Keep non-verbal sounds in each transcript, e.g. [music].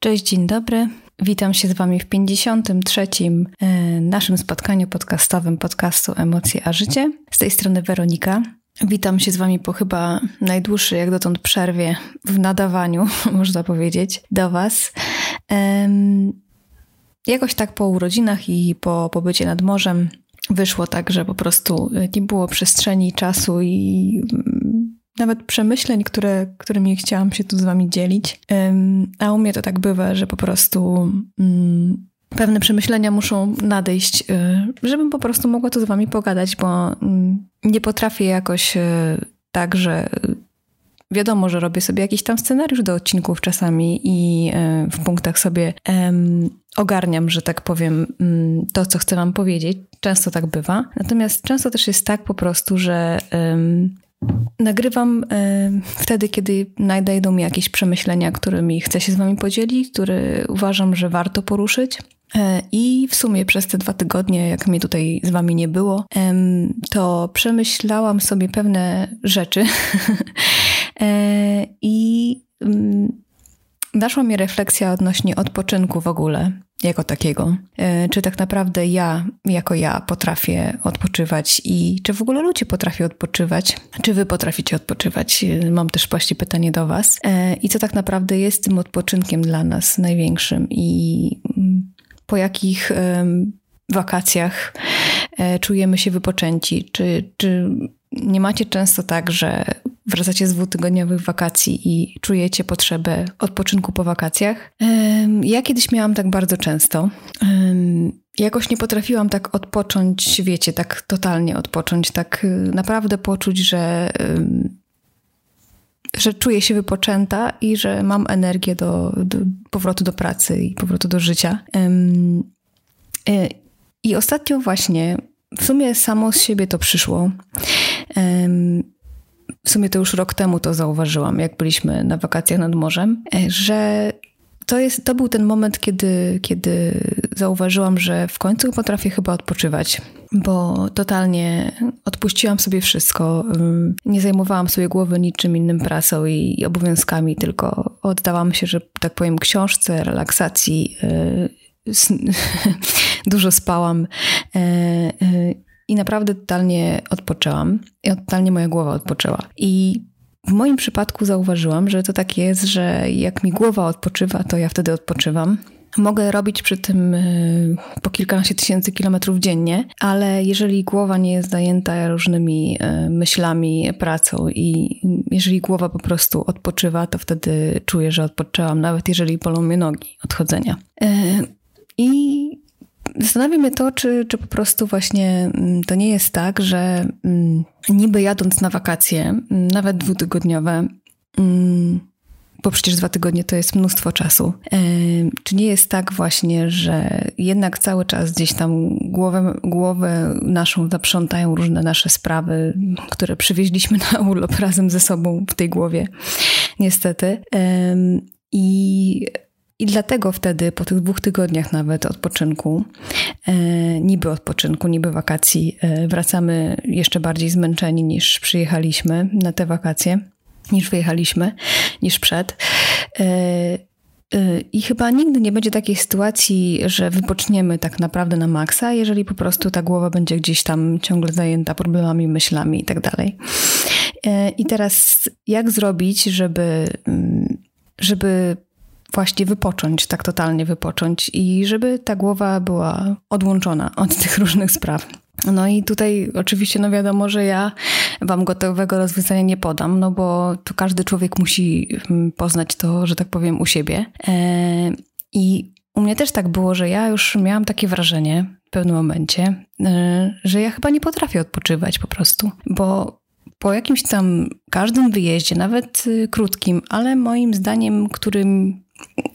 Cześć, dzień dobry. Witam się z Wami w 53. E, naszym spotkaniu podcastowym podcastu Emocje a Życie. Z tej strony Weronika. Witam się z Wami po chyba najdłuższej jak dotąd przerwie w nadawaniu, [laughs] można powiedzieć, do Was. Jakoś tak po urodzinach i po pobycie nad morzem wyszło tak, że po prostu nie było przestrzeni, czasu i nawet przemyśleń, które, którymi chciałam się tu z wami dzielić. A u mnie to tak bywa, że po prostu mm, pewne przemyślenia muszą nadejść, y, żebym po prostu mogła tu z wami pogadać, bo mm, nie potrafię jakoś y, tak, że wiadomo, że robię sobie jakiś tam scenariusz do odcinków czasami i y, w punktach sobie ogarniam, że tak powiem, mm, to, co chcę wam powiedzieć. Często tak bywa. Natomiast często też jest tak po prostu, że Nagrywam e, wtedy, kiedy nadejdą mi jakieś przemyślenia, którymi chcę się z Wami podzielić, które uważam, że warto poruszyć. E, I w sumie przez te dwa tygodnie, jak mnie tutaj z Wami nie było, to przemyślałam sobie pewne rzeczy. [laughs] E, I mm, naszła mi refleksja odnośnie odpoczynku w ogóle jako takiego. E, czy tak naprawdę ja, jako ja, potrafię odpoczywać i czy w ogóle ludzie potrafią odpoczywać? Czy wy potraficie odpoczywać? E, mam też właśnie pytanie do was. E, I co tak naprawdę jest tym odpoczynkiem dla nas największym i mm, po jakich wakacjach czujemy się wypoczęci? Czy, czy nie macie często tak, że wracacie z dwutygodniowych wakacji i czujecie potrzebę odpoczynku po wakacjach? Ja kiedyś miałam tak bardzo często. Jakoś nie potrafiłam tak odpocząć, wiecie, tak totalnie odpocząć, tak y, naprawdę poczuć, że, że czuję się wypoczęta i że mam energię do, do powrotu do pracy i powrotu do życia. Y, I ostatnio właśnie w sumie samo z siebie to przyszło. W sumie to już rok temu to zauważyłam, jak byliśmy na wakacjach nad morzem, e, że to, jest, to był ten moment, kiedy, kiedy zauważyłam, że w końcu potrafię chyba odpoczywać, bo totalnie odpuściłam sobie wszystko. Nie zajmowałam sobie głowy niczym innym pracą i obowiązkami, tylko oddałam się, że tak powiem, książce, relaksacji. E, [laughs] dużo spałam e, i naprawdę totalnie odpoczęłam. I totalnie moja głowa odpoczęła. I w moim przypadku zauważyłam, że to tak jest, że jak mi głowa odpoczywa, to ja wtedy odpoczywam. Mogę robić przy tym e, po kilkanaście tysięcy kilometrów dziennie, ale jeżeli głowa nie jest zajęta różnymi e, myślami, pracą i jeżeli głowa po prostu odpoczywa, to wtedy czuję, że odpoczęłam, nawet jeżeli bolą mnie nogi od chodzenia. E, I Zastanawia mnie to, czy, czy po prostu właśnie mm, to nie jest tak, że mm, niby jadąc na wakacje, mm, nawet dwutygodniowe, bo przecież dwa tygodnie to jest mnóstwo czasu. Czy nie jest tak właśnie, że jednak cały czas gdzieś tam głowę, głowę naszą zaprzątają różne nasze sprawy, które przywieźliśmy na [laughs] urlop razem ze sobą w tej głowie, niestety. I i dlatego wtedy, po tych dwóch tygodniach nawet odpoczynku, e, niby odpoczynku, niby wakacji, e, wracamy jeszcze bardziej zmęczeni niż przyjechaliśmy na te wakacje, niż wyjechaliśmy, niż przed. E, I chyba nigdy nie będzie takiej sytuacji, że wypoczniemy tak naprawdę na maksa, jeżeli po prostu ta głowa będzie gdzieś tam ciągle zajęta problemami, myślami i tak dalej. I teraz jak zrobić, żeby, mm, żeby właśnie wypocząć, tak totalnie wypocząć i żeby ta głowa była odłączona od tych [laughs] różnych spraw. No i tutaj oczywiście, no wiadomo, że ja wam gotowego rozwiązania nie podam, no bo to każdy człowiek musi mm, poznać to, że tak powiem, u siebie. E, I u mnie też tak było, że ja już miałam takie wrażenie w pewnym momencie, e, że ja chyba nie potrafię odpoczywać po prostu, bo po jakimś tam każdym wyjeździe, nawet y, krótkim, ale moim zdaniem, którym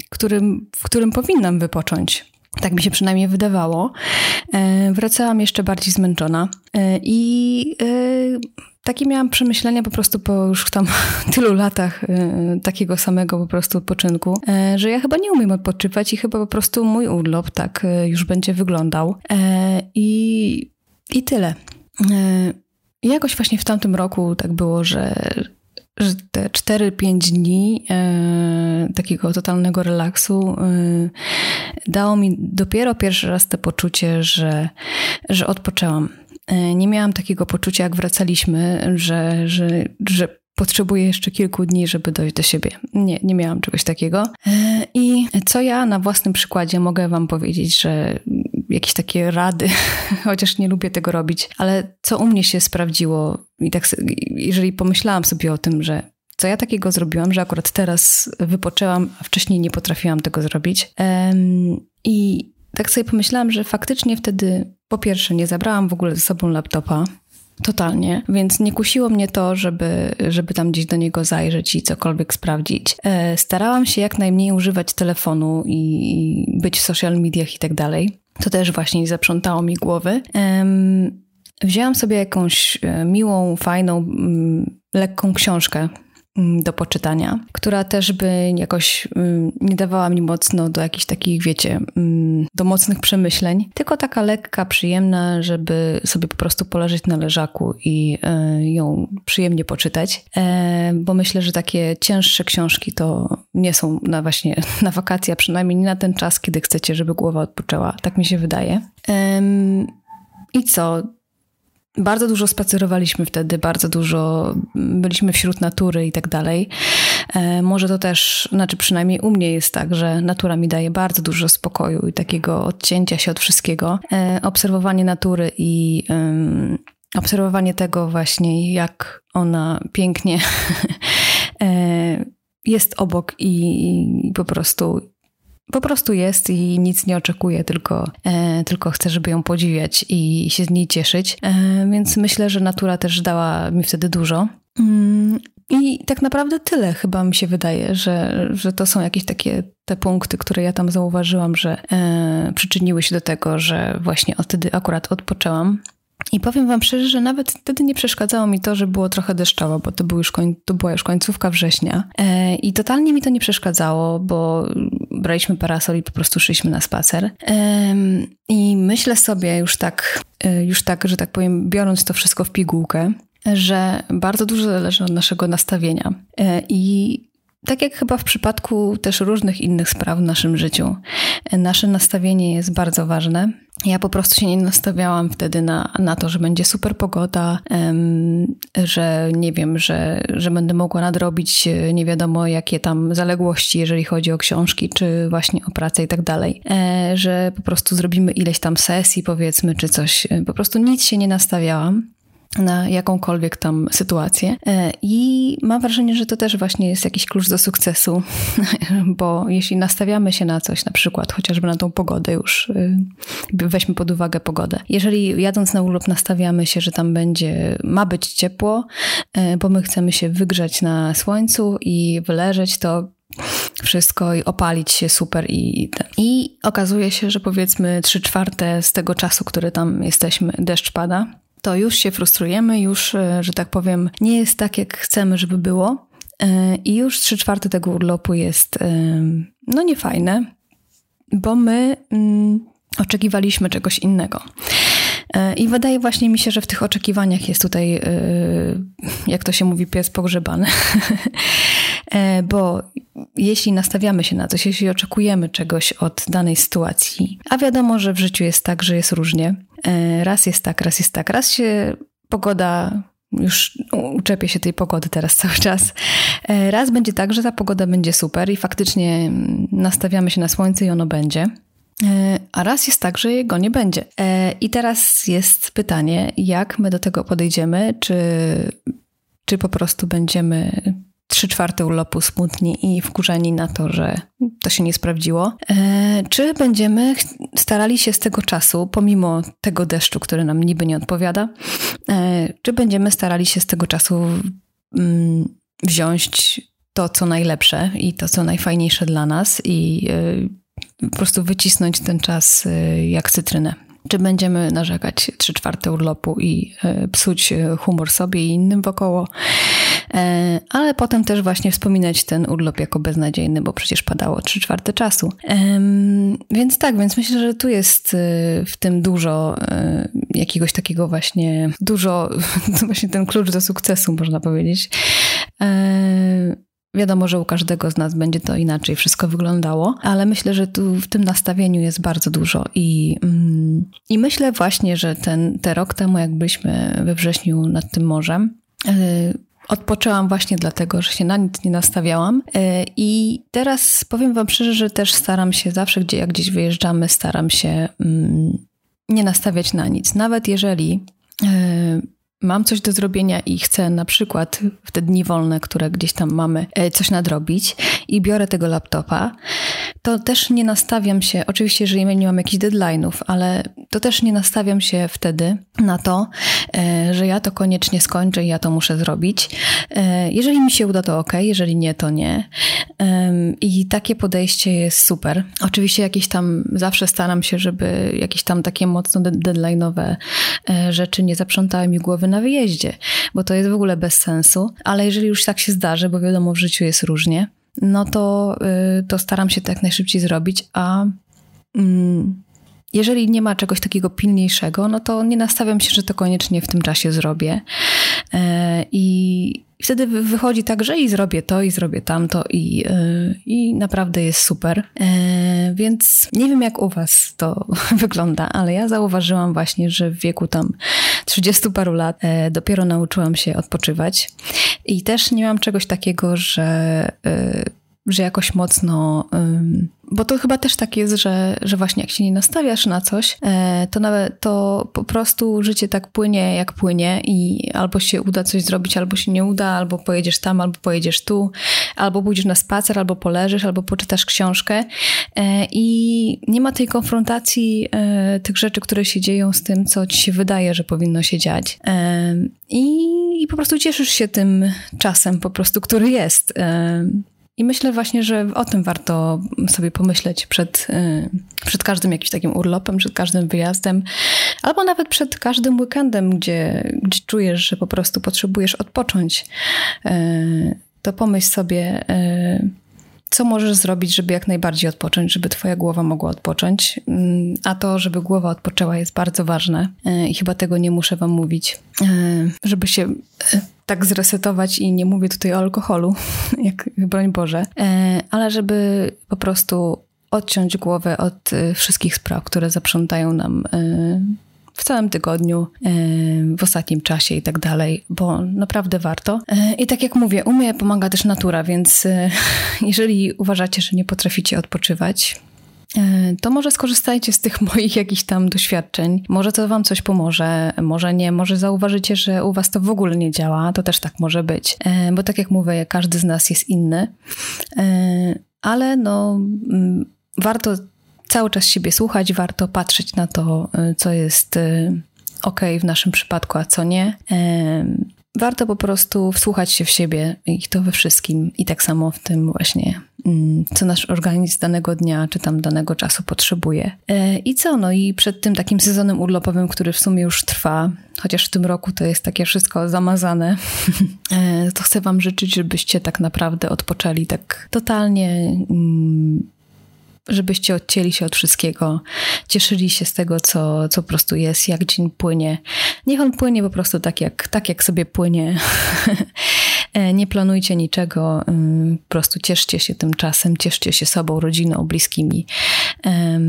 którym, w którym powinnam wypocząć. Tak mi się przynajmniej wydawało. E, wracałam jeszcze bardziej zmęczona e, i e, takie miałam przemyślenia po prostu po już tam [laughs] tylu latach takiego samego po prostu odpoczynku, że ja chyba nie umiem odpoczywać i chyba po prostu mój urlop tak już będzie wyglądał. I, i tyle. Jakoś właśnie w tamtym roku tak było, że że te 4-5 dni e, takiego totalnego relaksu e, dało mi dopiero pierwszy raz to poczucie, że, że odpoczęłam. E, nie miałam takiego poczucia, jak wracaliśmy, że, że, że potrzebuję jeszcze kilku dni, żeby dojść do siebie. Nie, nie miałam czegoś takiego. E, I co ja na własnym przykładzie mogę Wam powiedzieć, że jakieś takie rady, [laughs] chociaż nie lubię tego robić, ale co u mnie się sprawdziło i tak, jeżeli pomyślałam sobie o tym, że co ja takiego zrobiłam, że akurat teraz wypoczęłam, a wcześniej nie potrafiłam tego zrobić. I tak sobie pomyślałam, że faktycznie wtedy po pierwsze nie zabrałam w ogóle ze sobą laptopa, Totalnie, więc nie kusiło mnie to, żeby, żeby tam gdzieś do niego zajrzeć i cokolwiek sprawdzić. E, starałam się jak najmniej używać telefonu i być w social mediach i tak dalej. To też właśnie zaprzątało mi głowy. Wzięłam sobie jakąś e, miłą, fajną, mm, lekką książkę do poczytania, która też by jakoś mm, nie dawała mi mocno do jakichś takich, wiecie, mm, do mocnych przemyśleń, tylko taka lekka, przyjemna, żeby sobie po prostu poleżeć na leżaku i e, ją przyjemnie poczytać, e, bo myślę, że takie cięższe książki to nie są na właśnie [laughs] na wakacje, a przynajmniej nie na ten czas, kiedy chcecie, żeby głowa odpoczęła. Tak mi się wydaje. I co? Bardzo dużo spacerowaliśmy wtedy, bardzo dużo byliśmy wśród natury i tak dalej. E, może to też, znaczy przynajmniej u mnie jest tak, że natura mi daje bardzo dużo spokoju i takiego odcięcia się od wszystkiego. E, obserwowanie natury i obserwowanie tego właśnie, jak ona pięknie [laughs] e, jest obok i po prostu po prostu jest i nic nie oczekuje, tylko, e, tylko chcę, żeby ją podziwiać i się z niej cieszyć. E, więc myślę, że natura też dała mi wtedy dużo. Mm, I tak naprawdę tyle chyba mi się wydaje, że, że to są jakieś takie te punkty, które ja tam zauważyłam, że e, przyczyniły się do tego, że właśnie od wtedy akurat odpoczęłam. I powiem Wam szczerze, że nawet wtedy nie przeszkadzało mi to, że było trochę deszczowo, bo to, był już koń, to była już końcówka września. E, I totalnie mi to nie przeszkadzało, bo braliśmy parasol i po prostu szliśmy na spacer. E, I myślę sobie już tak, e, już tak, że tak powiem, biorąc to wszystko w pigułkę, że bardzo dużo zależy od naszego nastawienia. E, I tak jak chyba w przypadku też różnych innych spraw w naszym życiu, nasze nastawienie jest bardzo ważne. Ja po prostu się nie nastawiałam wtedy na, na to, że będzie super pogoda, że nie wiem, że, że będę mogła nadrobić e, nie wiadomo jakie tam zaległości, jeżeli chodzi o książki, czy właśnie o pracę i tak dalej. E, że po prostu zrobimy ileś tam sesji, powiedzmy, czy coś. E, po prostu nic się nie nastawiałam na jakąkolwiek tam sytuację. E, I mam wrażenie, że to też właśnie jest jakiś klucz do sukcesu, [laughs] bo jeśli nastawiamy się na coś, na przykład chociażby na tą pogodę już, y, weźmy pod uwagę pogodę. Jeżeli jadąc na urlop nastawiamy się, że tam będzie, ma być ciepło, e, bo my chcemy się wygrzać na słońcu i wyleżeć, to wszystko i opalić się super i, i okazuje się, że powiedzmy trzy czwarte z tego czasu, który tam jesteśmy, deszcz pada to już się frustrujemy, już, e, że tak powiem, nie jest tak, jak chcemy, żeby było. E, I już trzy czwarte tego urlopu jest e, no niefajne, bo my mm, oczekiwaliśmy czegoś innego. I wydaje właśnie mi się, że w tych oczekiwaniach jest tutaj, jak to się mówi, pies pogrzebany. [laughs] Bo jeśli nastawiamy się na coś, jeśli oczekujemy czegoś od danej sytuacji, a wiadomo, że w życiu jest tak, że jest różnie, E, raz jest tak, raz jest tak. Raz się pogoda już uczepię się tej pogody teraz cały czas. E, raz będzie tak, że ta pogoda będzie super i faktycznie nastawiamy się na słońce i ono będzie. E, a raz jest tak, że jego nie będzie. I teraz jest pytanie, jak my do tego podejdziemy? Czy, czy po prostu będziemy trzy czwarte urlopu smutni i wkurzeni na to, że to się nie sprawdziło. E, czy będziemy starali się z tego czasu, pomimo tego deszczu, który nam niby nie odpowiada, e, czy będziemy starali się z tego czasu mm, wziąć to, co najlepsze i to, co najfajniejsze dla nas i e, po prostu wycisnąć ten czas jak cytrynę czy będziemy narzekać trzy czwarte urlopu i psuć humor sobie i innym wokoło, E, ale potem też właśnie wspominać ten urlop jako beznadziejny, bo przecież padało trzy czwarte czasu. Więc tak, więc myślę, że tu jest y, w tym dużo y, jakiegoś takiego właśnie, dużo, [laughs] właśnie ten klucz do sukcesu, można powiedzieć. Wiadomo, że u każdego z nas będzie to inaczej wszystko wyglądało, ale myślę, że tu w tym nastawieniu jest bardzo dużo i, mm, i myślę właśnie, że ten, te rok temu, jak byliśmy we wrześniu nad tym morzem, Odpoczęłam właśnie dlatego, że się na nic nie nastawiałam. E, I teraz powiem Wam szczerze, że też staram się zawsze, gdzie jak gdzieś wyjeżdżamy, staram się mm, nie nastawiać na nic. Nawet jeżeli e, mam coś do zrobienia i chcę na przykład w te dni wolne, które gdzieś tam mamy, e, coś nadrobić i biorę tego laptopa, to też nie nastawiam się, oczywiście, jeżeli nie mam jakichś deadline'ów, ale to też nie nastawiam się wtedy na to, e, że ja to koniecznie skończę i ja to muszę zrobić. E, jeżeli mi się uda, to ok, jeżeli nie, to nie. I takie podejście jest super. Oczywiście jakieś tam, zawsze staram się, żeby jakieś tam takie mocno deadline'owe rzeczy nie zaprzątały mi głowy na wyjeździe, bo to jest w ogóle bez sensu. Ale jeżeli już tak się zdarzy, bo wiadomo, w życiu jest różnie, no to, y, to staram się to jak najszybciej zrobić, a mm, jeżeli nie ma czegoś takiego pilniejszego, no to nie nastawiam się, że to koniecznie w tym czasie zrobię. E, I wtedy wychodzi tak, że i zrobię to, i zrobię tamto, i, y, i naprawdę jest super. E, więc nie wiem, jak u Was to [laughs] wygląda, ale ja zauważyłam właśnie, że w wieku tam 30 paru lat e, dopiero nauczyłam się odpoczywać. I też nie mam czegoś takiego, że że jakoś mocno. Bo to chyba też tak jest, że, że właśnie jak się nie nastawiasz na coś, e, to nawet to po prostu życie tak płynie, jak płynie, i albo się uda coś zrobić, albo się nie uda, albo pojedziesz tam, albo pojedziesz tu, albo pójdziesz na spacer, albo poleżysz, albo poczytasz książkę. E, I nie ma tej konfrontacji e, tych rzeczy, które się dzieją z tym, co ci się wydaje, że powinno się dziać. I, i po prostu cieszysz się tym czasem, po prostu, który jest. I myślę właśnie, że o tym warto sobie pomyśleć przed, y, przed każdym jakimś takim urlopem, przed każdym wyjazdem, albo nawet przed każdym weekendem, gdzie, gdzie czujesz, że po prostu potrzebujesz odpocząć. Y, to pomyśl sobie, y, co możesz zrobić, żeby jak najbardziej odpocząć, żeby twoja głowa mogła odpocząć. A to, żeby głowa odpoczęła, jest bardzo ważne i chyba tego nie muszę wam mówić. Żeby się tak zresetować i nie mówię tutaj o alkoholu, [laughs] jak broń Boże, e, ale żeby po prostu odciąć głowę od e, wszystkich spraw, które zaprzątają nam e, w całym tygodniu, w ostatnim czasie i tak dalej, bo naprawdę warto. I tak jak mówię, u mnie pomaga też natura, więc [laughs] jeżeli uważacie, że nie potraficie odpoczywać, to może skorzystajcie z tych [laughs] moich jakichś tam doświadczeń. Może to Wam coś pomoże, może nie, może zauważycie, że u Was to w ogóle nie działa, to też tak może być. E, bo tak jak mówię, każdy z nas jest inny, e, ale no, mm, warto cały czas siebie słuchać, warto patrzeć na to, co jest ok w naszym przypadku, a co nie. Warto po prostu wsłuchać się w siebie i to we wszystkim i tak samo w tym właśnie, mm, co nasz organizm danego dnia czy tam danego czasu potrzebuje. E, I co? No i przed tym takim sezonem urlopowym, który w sumie już trwa, chociaż w tym roku to jest takie wszystko zamazane, [laughs] e, to chcę Wam życzyć, żebyście tak naprawdę odpoczęli tak totalnie mm, żebyście odcięli się od wszystkiego, cieszyli się z tego, co, co po prostu jest, jak dzień płynie. Niech on płynie po prostu tak, jak, tak jak sobie płynie. [laughs] E, nie planujcie niczego, mm, po prostu cieszcie się tym czasem, cieszcie się sobą, rodziną, bliskimi. E,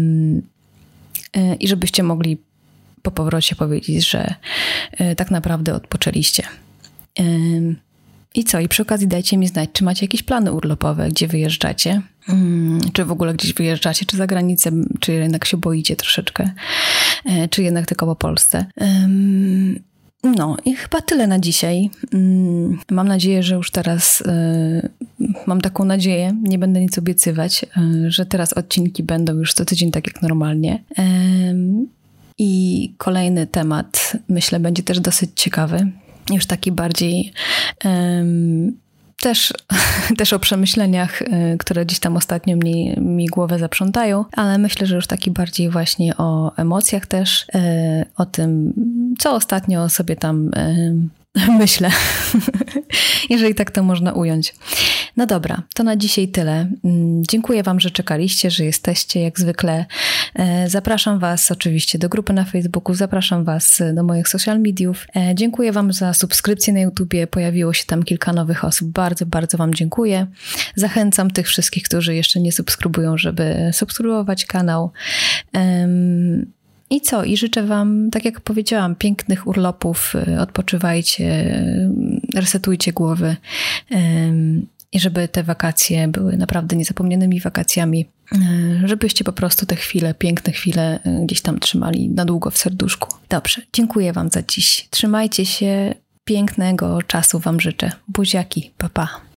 I żebyście mogli po powrocie powiedzieć, że e, tak naprawdę odpoczęliście. I co? I przy okazji dajcie mi znać, czy macie jakieś plany urlopowe, gdzie wyjeżdżacie, hmm, czy w ogóle gdzieś wyjeżdżacie, czy za granicę, czy jednak się boicie troszeczkę, e, czy jednak tylko po Polsce. No i chyba tyle na dzisiaj. Mm, mam nadzieję, że już teraz e, mam taką nadzieję, nie będę nic obiecywać, e, że teraz odcinki będą już co tydzień tak jak normalnie. I kolejny temat, myślę, będzie też dosyć ciekawy już taki bardziej też, [laughs] też o przemyśleniach, y, które gdzieś tam ostatnio mi, mi głowę zaprzątają, ale myślę, że już taki bardziej właśnie o emocjach też, y, o tym, co ostatnio sobie tam [laughs] myślę, [laughs] jeżeli tak to można ująć. No dobra, to na dzisiaj tyle. Mm, dziękuję Wam, że czekaliście, że jesteście jak zwykle. E, zapraszam Was oczywiście do grupy na Facebooku, zapraszam Was do moich social mediów. E, dziękuję Wam za subskrypcję na YouTubie. Pojawiło się tam kilka nowych osób. Bardzo, bardzo Wam dziękuję. Zachęcam tych wszystkich, którzy jeszcze nie subskrybują, żeby subskrybować kanał. I co? I życzę Wam, tak jak powiedziałam, pięknych urlopów. Y, odpoczywajcie, resetujcie głowy. I żeby te wakacje były naprawdę niezapomnianymi wakacjami, y, żebyście po prostu te chwile, piękne chwile y, gdzieś tam trzymali na długo w serduszku. Dobrze, dziękuję Wam za dziś. Trzymajcie się, pięknego czasu Wam życzę. Buziaki, papa. Pa.